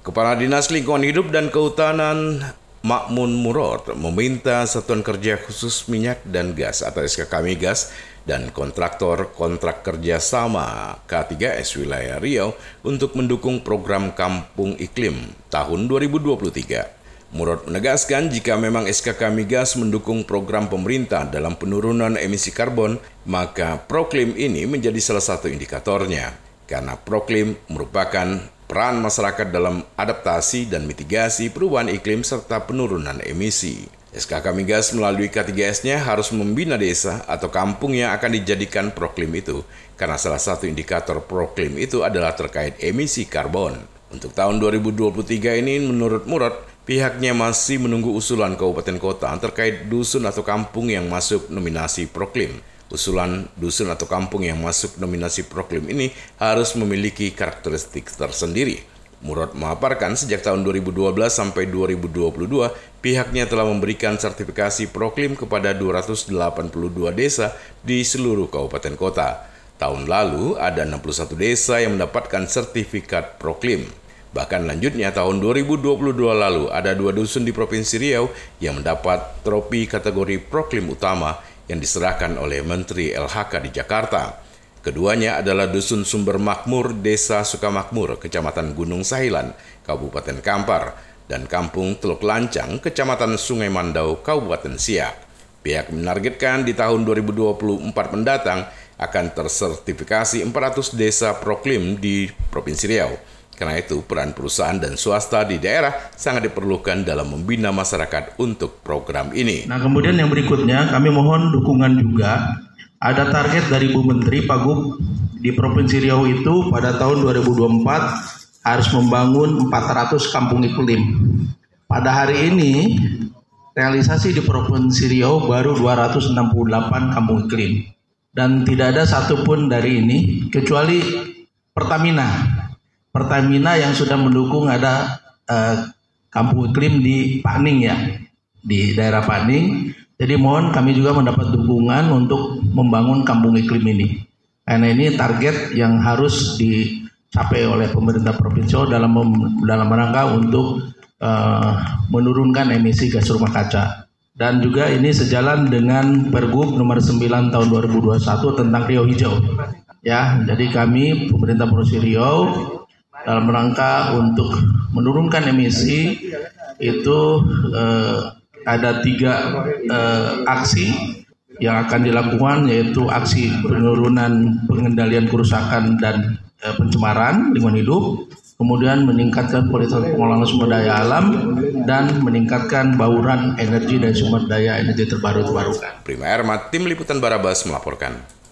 Kepala Dinas Lingkungan Hidup dan Kehutanan Makmun Murad meminta Satuan Kerja Khusus Minyak dan Gas atau SKK Migas dan kontraktor kontrak kerja sama K3S wilayah Riau untuk mendukung program Kampung Iklim tahun 2023. Murad menegaskan jika memang SKK Migas mendukung program pemerintah dalam penurunan emisi karbon, maka proklim ini menjadi salah satu indikatornya. Karena proklim merupakan peran masyarakat dalam adaptasi dan mitigasi perubahan iklim serta penurunan emisi. SKK Migas melalui K3S-nya harus membina desa atau kampung yang akan dijadikan proklim itu, karena salah satu indikator proklim itu adalah terkait emisi karbon. Untuk tahun 2023 ini, menurut Murad, pihaknya masih menunggu usulan kabupaten kota terkait dusun atau kampung yang masuk nominasi proklim. Usulan dusun atau kampung yang masuk nominasi proklim ini harus memiliki karakteristik tersendiri. Murad memaparkan sejak tahun 2012 sampai 2022, pihaknya telah memberikan sertifikasi proklim kepada 282 desa di seluruh kabupaten kota. Tahun lalu ada 61 desa yang mendapatkan sertifikat proklim. Bahkan lanjutnya tahun 2022 lalu ada dua dusun di Provinsi Riau yang mendapat tropi kategori proklim utama yang diserahkan oleh Menteri LHK di Jakarta. Keduanya adalah Dusun Sumber Makmur, Desa Sukamakmur, Kecamatan Gunung Sahilan, Kabupaten Kampar, dan Kampung Teluk Lancang, Kecamatan Sungai Mandau, Kabupaten Siak. Pihak menargetkan di tahun 2024 mendatang akan tersertifikasi 400 desa proklim di Provinsi Riau. Karena itu, peran perusahaan dan swasta di daerah sangat diperlukan dalam membina masyarakat untuk program ini. Nah, kemudian yang berikutnya kami mohon dukungan juga ada target dari Bu Menteri Pagub di Provinsi Riau itu pada tahun 2024 harus membangun 400 kampung iklim. Pada hari ini realisasi di Provinsi Riau baru 268 kampung iklim dan tidak ada satupun dari ini kecuali Pertamina Pertamina yang sudah mendukung ada uh, kampung iklim di Paning ya, di daerah Paning. Jadi mohon kami juga mendapat dukungan untuk membangun kampung iklim ini. Karena ini target yang harus dicapai oleh pemerintah provinsi dalam dalam rangka untuk uh, menurunkan emisi gas rumah kaca. Dan juga ini sejalan dengan Pergub nomor 9 tahun 2021 tentang Riau Hijau. Ya, jadi kami pemerintah Provinsi Riau dalam rangka untuk menurunkan emisi itu eh, ada tiga eh, aksi yang akan dilakukan yaitu aksi penurunan pengendalian kerusakan dan eh, pencemaran lingkungan hidup, kemudian meningkatkan kualitas pengelolaan sumber daya alam dan meningkatkan bauran energi dan sumber daya energi terbaru terbarukan. Prima Erma, Tim Liputan Barabas melaporkan.